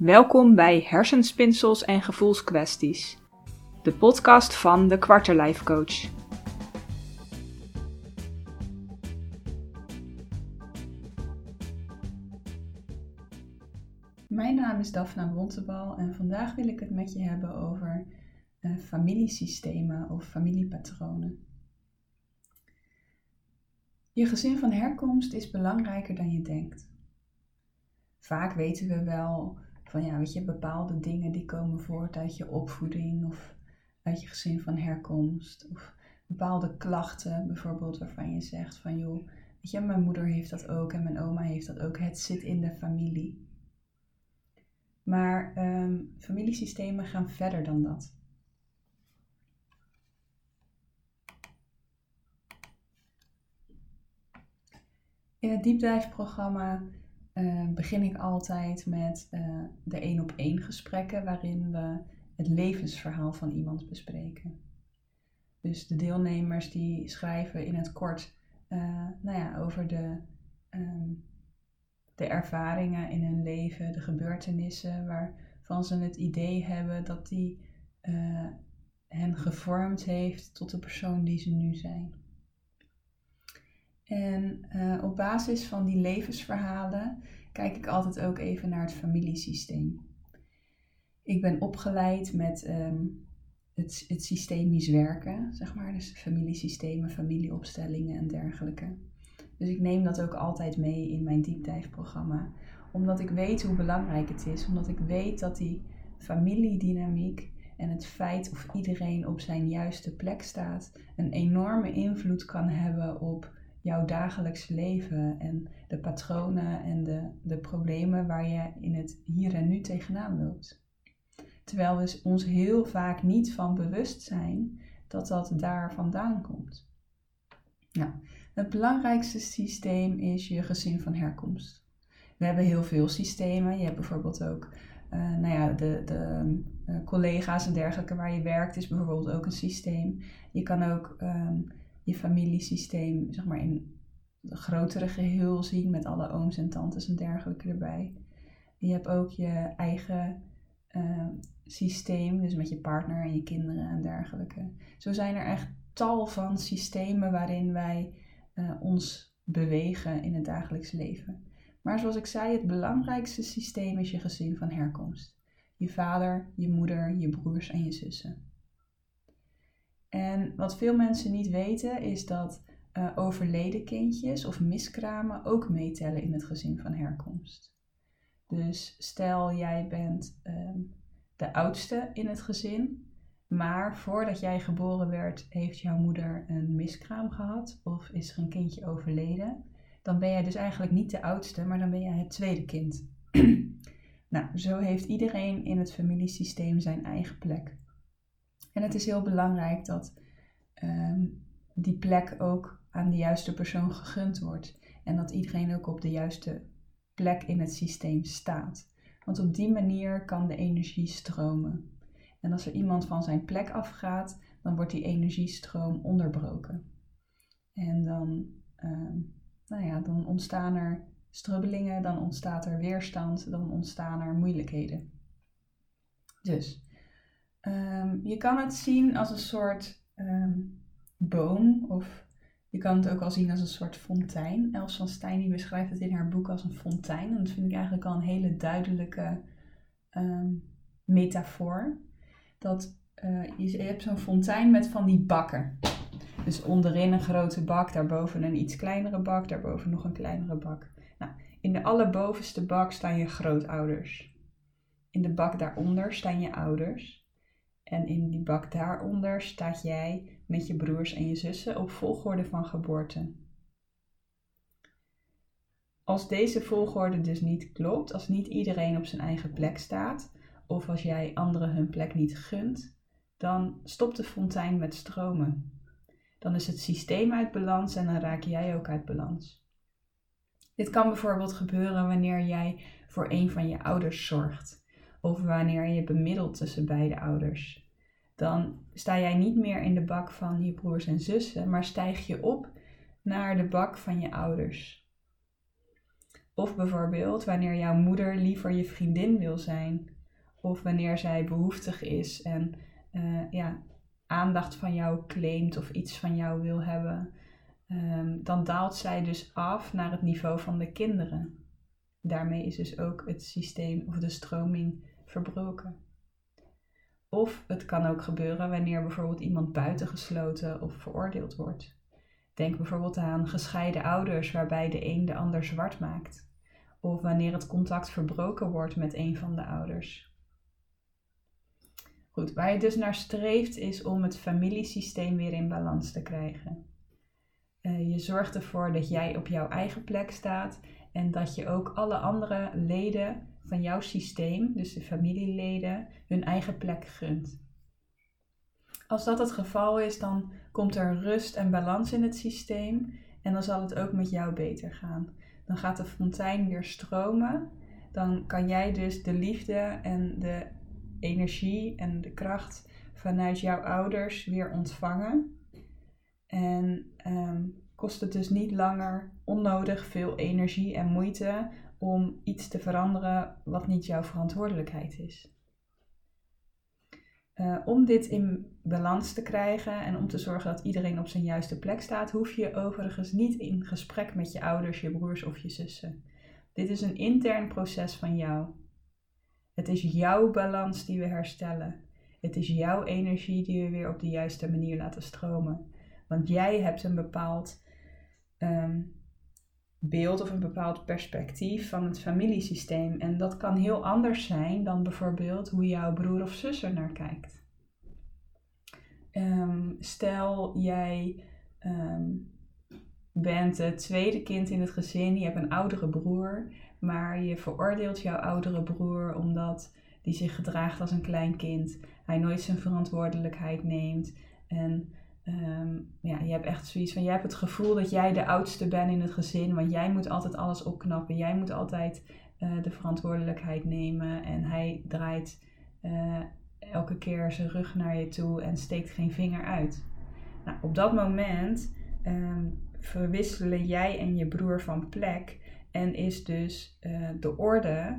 Welkom bij Hersenspinsels en Gevoelskwesties, de podcast van de Quarterlife Coach. Mijn naam is Daphna Wontebal en vandaag wil ik het met je hebben over uh, familiesystemen of familiepatronen. Je gezin van herkomst is belangrijker dan je denkt. Vaak weten we wel van ja, weet je, bepaalde dingen die komen voort uit je opvoeding of uit je gezin van herkomst. Of bepaalde klachten bijvoorbeeld waarvan je zegt van joh, weet je, mijn moeder heeft dat ook en mijn oma heeft dat ook. Het zit in de familie. Maar um, familiesystemen gaan verder dan dat. In het diepdijfprogramma uh, begin ik altijd met uh, de één op één gesprekken waarin we het levensverhaal van iemand bespreken. Dus de deelnemers die schrijven in het kort uh, nou ja, over de, um, de ervaringen in hun leven, de gebeurtenissen waarvan ze het idee hebben dat die hen gevormd heeft tot de persoon die ze nu zijn. En uh, op basis van die levensverhalen kijk ik altijd ook even naar het familiesysteem. Ik ben opgeleid met um, het, het systemisch werken, zeg maar, dus familiesystemen, familieopstellingen en dergelijke. Dus ik neem dat ook altijd mee in mijn diepdijfprogramma, omdat ik weet hoe belangrijk het is, omdat ik weet dat die familiedynamiek en het feit of iedereen op zijn juiste plek staat een enorme invloed kan hebben op jouw dagelijks leven en de patronen en de, de problemen waar je in het hier en nu tegenaan loopt. Terwijl we ons heel vaak niet van bewust zijn dat dat daar vandaan komt. Nou, het belangrijkste systeem is je gezin van herkomst. We hebben heel veel systemen. Je hebt bijvoorbeeld ook uh, nou ja, de, de uh, collega's en dergelijke waar je werkt, is bijvoorbeeld ook een systeem. Je kan ook um, je familiesysteem zeg maar in het grotere geheel zien met alle ooms en tantes en dergelijke erbij. Je hebt ook je eigen uh, systeem, dus met je partner en je kinderen en dergelijke. Zo zijn er echt tal van systemen waarin wij uh, ons bewegen in het dagelijks leven. Maar zoals ik zei, het belangrijkste systeem is je gezin van herkomst. Je vader, je moeder, je broers en je zussen. En wat veel mensen niet weten is dat uh, overleden kindjes of miskramen ook meetellen in het gezin van herkomst. Dus stel jij bent uh, de oudste in het gezin, maar voordat jij geboren werd heeft jouw moeder een miskraam gehad of is er een kindje overleden, dan ben jij dus eigenlijk niet de oudste, maar dan ben jij het tweede kind. nou, zo heeft iedereen in het familiesysteem zijn eigen plek. En het is heel belangrijk dat um, die plek ook aan de juiste persoon gegund wordt. En dat iedereen ook op de juiste plek in het systeem staat. Want op die manier kan de energie stromen. En als er iemand van zijn plek afgaat, dan wordt die energiestroom onderbroken. En dan, um, nou ja, dan ontstaan er strubbelingen, dan ontstaat er weerstand, dan ontstaan er moeilijkheden. Dus Um, je kan het zien als een soort um, boom of je kan het ook al zien als een soort fontein. Els van die beschrijft het in haar boek als een fontein. En dat vind ik eigenlijk al een hele duidelijke um, metafoor. Dat uh, je, hebt zo'n fontein met van die bakken. Dus onderin een grote bak, daarboven een iets kleinere bak, daarboven nog een kleinere bak. Nou, in de allerbovenste bak staan je grootouders. In de bak daaronder staan je ouders. En in die bak daaronder staat jij met je broers en je zussen op volgorde van geboorte. Als deze volgorde dus niet klopt, als niet iedereen op zijn eigen plek staat, of als jij anderen hun plek niet gunt, dan stopt de fontein met stromen. Dan is het systeem uit balans en dan raak jij ook uit balans. Dit kan bijvoorbeeld gebeuren wanneer jij voor een van je ouders zorgt of wanneer je bemiddelt tussen beide ouders. Dan sta jij niet meer in de bak van je broers en zussen, maar stijg je op naar de bak van je ouders. Of bijvoorbeeld wanneer jouw moeder liever je vriendin wil zijn. Of wanneer zij behoeftig is en uh, ja, aandacht van jou claimt of iets van jou wil hebben. Um, dan daalt zij dus af naar het niveau van de kinderen. Daarmee is dus ook het systeem of de stroming verbroken. Of het kan ook gebeuren wanneer bijvoorbeeld iemand buitengesloten of veroordeeld wordt. Denk bijvoorbeeld aan gescheiden ouders waarbij de een de ander zwart maakt. Of wanneer het contact verbroken wordt met een van de ouders. Goed, waar je dus naar streeft is om het familiesysteem weer in balans te krijgen. Uh, je zorgt ervoor dat jij op jouw eigen plek staat en dat je ook alle andere leden van jouw systeem, dus de familieleden, hun eigen plek gunt. Als dat het geval is, dan komt er rust en balans in het systeem en dan zal het ook met jou beter gaan. Dan gaat de fontein weer stromen. Dan kan jij dus de liefde en de energie en de kracht vanuit jouw ouders weer ontvangen. En um, kost het dus niet langer onnodig veel energie en moeite om iets te veranderen wat niet jouw verantwoordelijkheid is. Uh, om dit in balans te krijgen en om te zorgen dat iedereen op zijn juiste plek staat, hoef je overigens niet in gesprek met je ouders, je broers of je zussen. Dit is een intern proces van jou. Het is jouw balans die we herstellen. Het is jouw energie die we weer op de juiste manier laten stromen. Want jij hebt een bepaald um, beeld of een bepaald perspectief van het familiesysteem. En dat kan heel anders zijn dan bijvoorbeeld hoe jouw broer of zus er naar kijkt. Um, stel jij um, bent het tweede kind in het gezin, je hebt een oudere broer, maar je veroordeelt jouw oudere broer omdat die zich gedraagt als een klein kind, hij nooit zijn verantwoordelijkheid neemt en Um, ja, je hebt echt zoiets van, jij hebt het gevoel dat jij de oudste bent in het gezin, want jij moet altijd alles opknappen. Jij moet altijd uh, de verantwoordelijkheid nemen en hij draait uh, elke keer zijn rug naar je toe en steekt geen vinger uit. Nou, op dat moment um, verwisselen jij en je broer van plek en is dus uh, de orde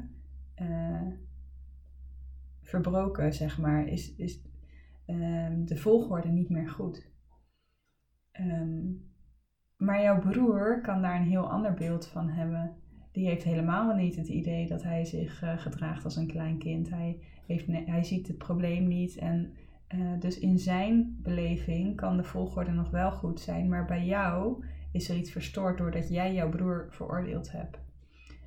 verbroken, zeg maar. Is, is um, de volgorde niet meer goed. Um, maar jouw broer kan daar een heel ander beeld van hebben. Die heeft helemaal niet het idee dat hij zich uh, gedraagt als een klein kind. Hij, heeft hij ziet het probleem niet. En uh, dus in zijn beleving kan de volgorde nog wel goed zijn. Maar bij jou is er iets verstoord doordat jij jouw broer veroordeeld hebt.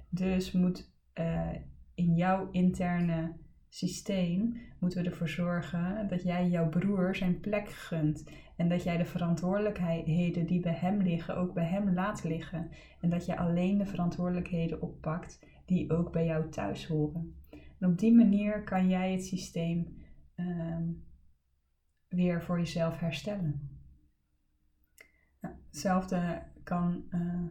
Dus moet uh, in jouw interne systeem moeten we ervoor zorgen dat jij jouw broer zijn plek gunt. En dat jij de verantwoordelijkheden die bij hem liggen ook bij hem laat liggen. En dat je alleen de verantwoordelijkheden oppakt die ook bij jou thuis horen. En op die manier kan jij het systeem uh, weer voor jezelf herstellen. Nou, hetzelfde kan uh,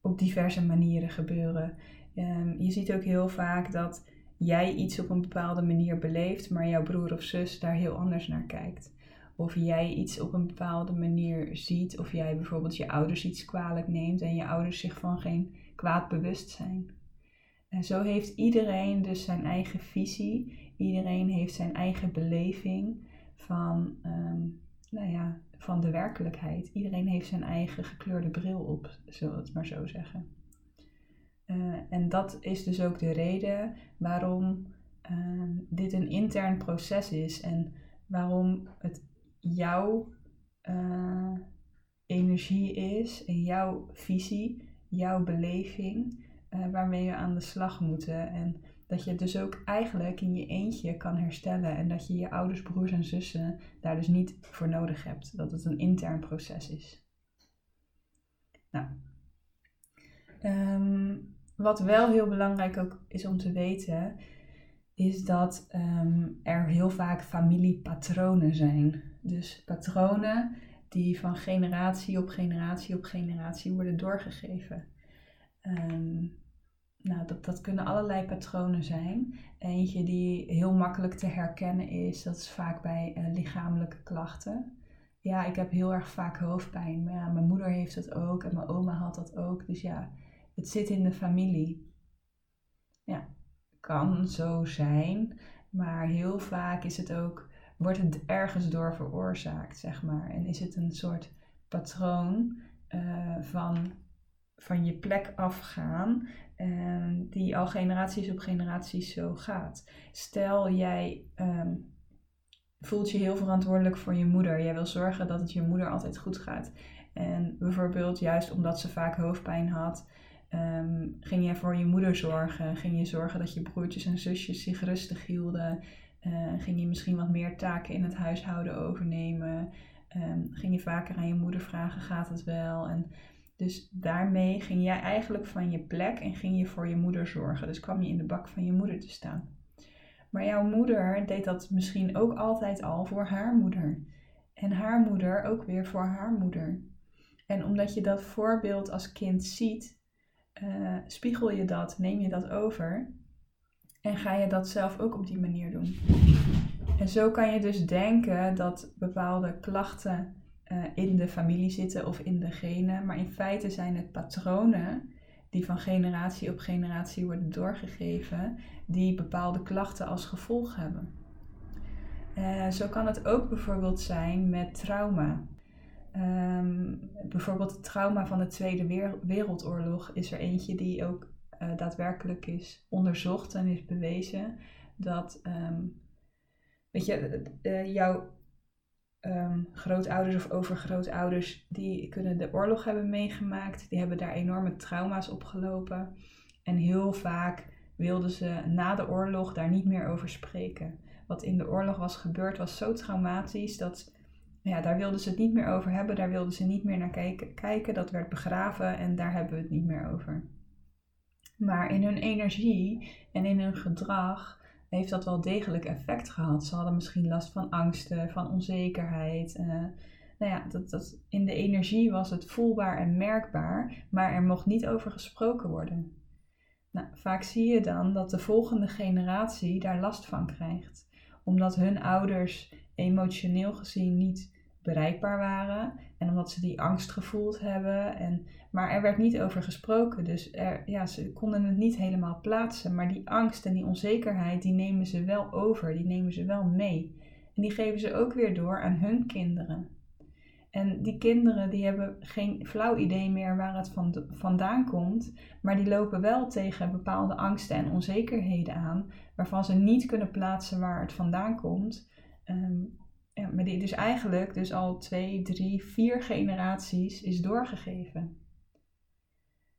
op diverse manieren gebeuren. Um, je ziet ook heel vaak dat jij iets op een bepaalde manier beleeft, maar jouw broer of zus daar heel anders naar kijkt. Of jij iets op een bepaalde manier ziet, of jij bijvoorbeeld je ouders iets kwalijk neemt en je ouders zich van geen kwaad bewust zijn. En zo heeft iedereen dus zijn eigen visie, iedereen heeft zijn eigen beleving van, um, nou ja, van de werkelijkheid. Iedereen heeft zijn eigen gekleurde bril op, zullen we het maar zo zeggen. Uh, en dat is dus ook de reden waarom uh, dit een intern proces is en waarom het jouw uh, energie is en jouw visie, jouw beleving, waarmee we aan de slag moeten. En dat je het dus ook eigenlijk in je eentje kan herstellen en dat je je ouders, broers en zussen daar dus niet voor nodig hebt. Dat het een intern proces is. Nou. Um, wat wel heel belangrijk ook is om te weten, is dat ehm, er heel vaak familiepatronen zijn. Dus patronen die van generatie op generatie op generatie worden doorgegeven. Um, nou, dat, dat kunnen allerlei patronen zijn. Eentje die heel makkelijk te herkennen is, dat is vaak bij uh, lichamelijke klachten. Ja, ik heb heel erg vaak hoofdpijn. Maar ja, mijn moeder heeft dat ook en mijn oma had dat ook. Dus ja, het zit in de familie. Ja, kan zo zijn, maar heel vaak is het ook, wordt het ergens door veroorzaakt, zeg maar. En is het een soort patroon uh, van, van je plek afgaan, uh, die al generaties op generaties zo gaat. Stel jij um, voelt je heel verantwoordelijk voor je moeder. Jij wil zorgen dat het je moeder altijd goed gaat. En bijvoorbeeld juist omdat ze vaak hoofdpijn had, um, ging je voor je moeder zorgen. Ging je zorgen dat je broertjes en zusjes zich rustig hielden. Uh, ging je misschien wat meer taken in het huishouden overnemen. Um, ging je vaker aan je moeder vragen, gaat het wel? En dus daarmee ging jij eigenlijk van je plek en ging je voor je moeder zorgen. Dus kwam je in de bak van je moeder te staan. Maar jouw moeder deed dat misschien ook altijd al voor haar moeder. En haar moeder ook weer voor haar moeder. En omdat je dat voorbeeld als kind ziet, uh, spiegel je dat, neem je dat over en ga je dat zelf ook op die manier doen. En zo kan je dus denken dat bepaalde klachten uh, in de familie zitten of in de genen, maar in feite zijn het patronen die van generatie op generatie worden doorgegeven, die bepaalde klachten als gevolg hebben. Uh, zo kan het ook bijvoorbeeld zijn met trauma. Um, bijvoorbeeld het trauma van de Tweede Wereldoorlog is er eentje die ook uh, daadwerkelijk is onderzocht en is bewezen dat, um, weet je, uh, jouw um, grootouders of overgrootouders, die kunnen de oorlog hebben meegemaakt, die hebben daar enorme trauma's opgelopen. En heel vaak wilden ze na de oorlog daar niet meer over spreken. Wat in de oorlog was gebeurd was zo traumatisch dat ja, daar wilden ze het niet meer over hebben, daar wilden ze niet meer naar kijken. kijken. Dat werd begraven en daar hebben we het niet meer over. Maar in hun energie en in hun gedrag heeft dat wel degelijk effect gehad. Ze hadden misschien last van angsten, van onzekerheid. Uh, nou ja, dat, dat, in de energie was het voelbaar en merkbaar, maar er mocht niet over gesproken worden. Nou, vaak zie je dan dat de volgende generatie daar last van krijgt, omdat hun ouders emotioneel gezien niet bereikbaar waren en omdat ze die angst gevoeld hebben. En, maar er werd niet over gesproken, dus er, ja, ze konden het niet helemaal plaatsen. Maar die angst en die onzekerheid, die nemen ze wel over, die nemen ze wel mee. En die geven ze ook weer door aan hun kinderen. En die kinderen die hebben geen flauw idee meer waar het van, vandaan komt, maar die lopen wel tegen bepaalde angsten en onzekerheden aan, waarvan ze niet kunnen plaatsen waar het vandaan komt. Um, maar die dus eigenlijk dus al twee, drie, vier generaties is doorgegeven.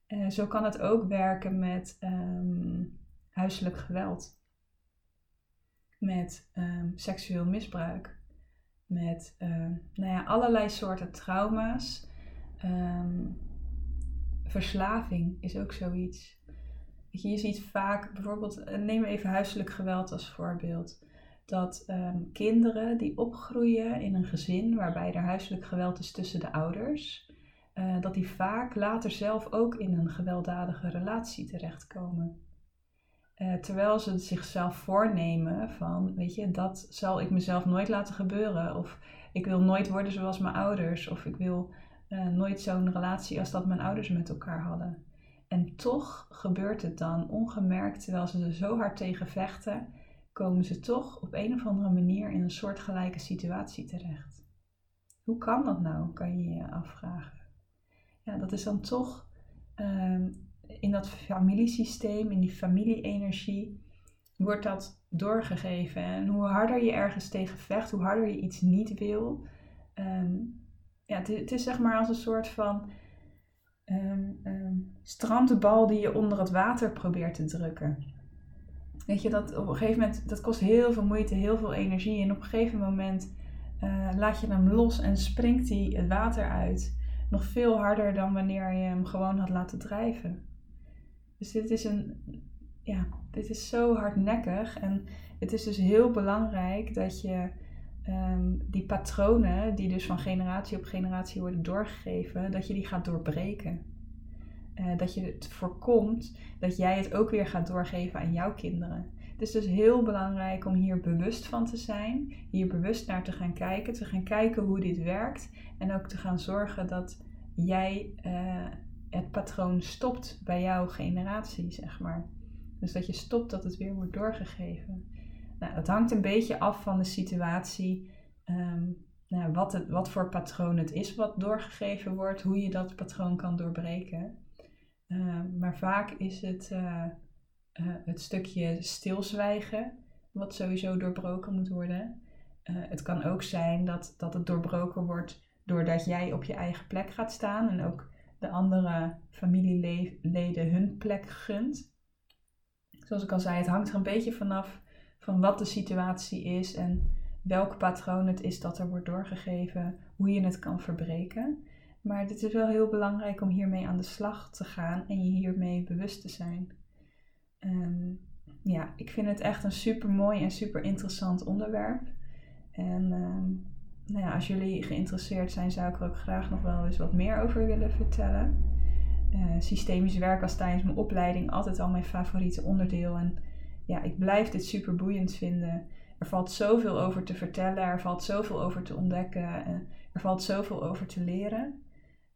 Uh, zo kan het ook werken met um, huiselijk geweld, met um, seksueel misbruik, met uh, nou ja, allerlei soorten trauma's. Um, verslaving is ook zoiets. Je, je ziet vaak bijvoorbeeld, eh, neem even huiselijk geweld als voorbeeld dat ehm, kinderen die opgroeien in een gezin waarbij er huiselijk geweld is tussen de ouders, uh, dat die vaak later zelf ook in een gewelddadige relatie terechtkomen. Uh, terwijl ze zichzelf voornemen van, weet je, dat zal ik mezelf nooit laten gebeuren. Of ik wil nooit worden zoals mijn ouders. Of ik wil uh, nooit zo'n relatie als dat mijn ouders met elkaar hadden. En toch gebeurt het dan ongemerkt, terwijl ze er zo hard tegen vechten komen ze toch op een of andere manier in een soortgelijke situatie terecht. Hoe kan dat nou, kan je je afvragen. Ja, dat is dan toch ehm, in dat familiesysteem, in die familie-energie, wordt dat doorgegeven. En hoe harder je ergens tegen vecht, hoe harder je iets niet wil. Um, ja, het, het, is zeg maar als een soort van um, strandbal die je onder het water probeert te drukken. Weet je, dat op een gegeven moment, dat kost heel veel moeite, heel veel energie. En op een gegeven moment uh, laat je hem los en springt hij het water uit. Nog veel harder dan wanneer je hem gewoon had laten drijven. Dus dit is een, ja, dit is zo hardnekkig. En het is dus heel belangrijk dat je um, die patronen, die dus van generatie op generatie worden doorgegeven, dat je die gaat doorbreken. Uh, dat je het voorkomt dat jij het ook weer gaat doorgeven aan jouw kinderen. Het is dus heel belangrijk om hier bewust van te zijn, hier bewust naar te gaan kijken, te gaan kijken hoe dit werkt en ook te gaan zorgen dat jij uh, het patroon stopt bij jouw generatie, zeg maar. Dus dat je stopt dat het weer wordt doorgegeven. Nou, dat hangt een beetje af van de situatie. Ehm, nou, wat, het, wat voor patroon het is wat doorgegeven wordt, hoe je dat patroon kan doorbreken. Ehm, maar vaak is het uh, uh, het stukje stilzwijgen, wat sowieso doorbroken moet worden. Uh, het kan ook zijn dat, dat het doorbroken wordt doordat jij op je eigen plek gaat staan en ook de andere familieleden hun plek gunt. Zoals ik al zei, het hangt er een beetje vanaf van wat de situatie is en welk patroon het is dat er wordt doorgegeven, hoe je het kan verbreken. Maar het is wel heel belangrijk om hiermee aan de slag te gaan en je hiermee bewust te zijn. Um, ja, ik vind het echt een super mooi en super interessant onderwerp. En um, nou ja, als jullie geïnteresseerd zijn, zou ik er ook graag nog wel eens wat meer over willen vertellen. Uh, systemisch werk was tijdens mijn opleiding altijd al mijn favoriete onderdeel. En ja, ik blijf dit super boeiend vinden. Er valt zoveel over te vertellen, er valt zoveel over te ontdekken, er valt zoveel over te leren.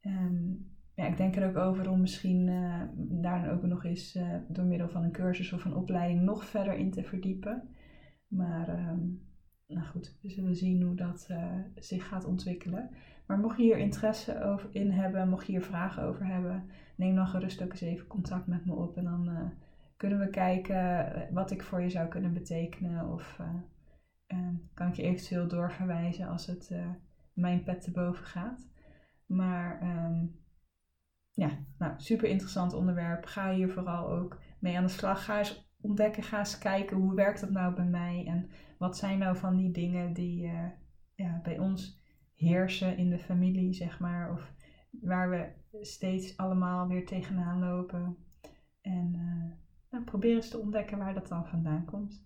Um, ja, ik denk er ook over om misschien uh, daar ook nog eens uh, door middel van een cursus of een opleiding nog verder in te verdiepen. Maar um, nou goed, we zullen zien hoe dat uh, zich gaat ontwikkelen. Maar mocht je hier interesse over in hebben, mocht je hier vragen over hebben, neem dan gerust ook eens even contact met me op. En dan kunnen we kijken wat ik voor je zou kunnen betekenen. Of um, kan ik je eventueel doorverwijzen als het mijn pet te boven gaat. Maar um, ja, nou, super interessant onderwerp. Ga hier vooral ook mee aan de slag. Ga eens ontdekken, ga eens kijken hoe werkt dat nou bij mij en wat zijn nou van die dingen die uh, ja, bij ons heersen in de familie, zeg maar, of waar we steeds allemaal weer tegenaan lopen. En uh, probeer eens te ontdekken waar dat dan vandaan komt.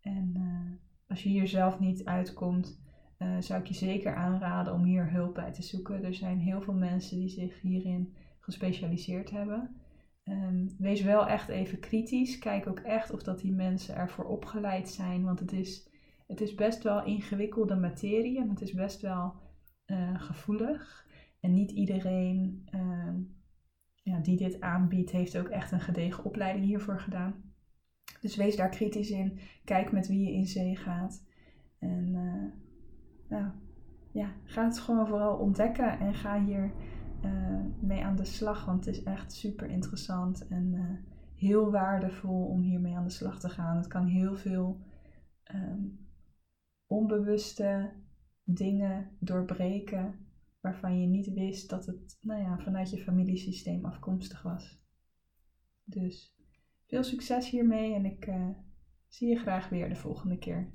En uh, als je hier zelf niet uitkomt, zou ik je zeker aanraden om hier hulp bij te zoeken. Er zijn heel veel mensen die zich hierin gespecialiseerd hebben. Um, wees wel echt even kritisch. Kijk ook echt of dat die mensen ervoor opgeleid zijn. Want het is, het is best wel ingewikkelde materie en het is best wel uh, gevoelig. En niet iedereen uh, ja, die dit aanbiedt, heeft ook echt een gedegen opleiding hiervoor gedaan. Dus wees daar kritisch in. Kijk met wie je in zee gaat. En uh, nou, ja, ga het gewoon vooral ontdekken en ga hier uh, mee aan de slag. Want het is echt super interessant en uh, heel waardevol om hiermee aan de slag te gaan. Het kan heel veel um, onbewuste dingen doorbreken waarvan je niet wist dat het nou ja, vanuit je familiesysteem afkomstig was. Dus veel succes hiermee en ik uh, zie je graag weer de volgende keer.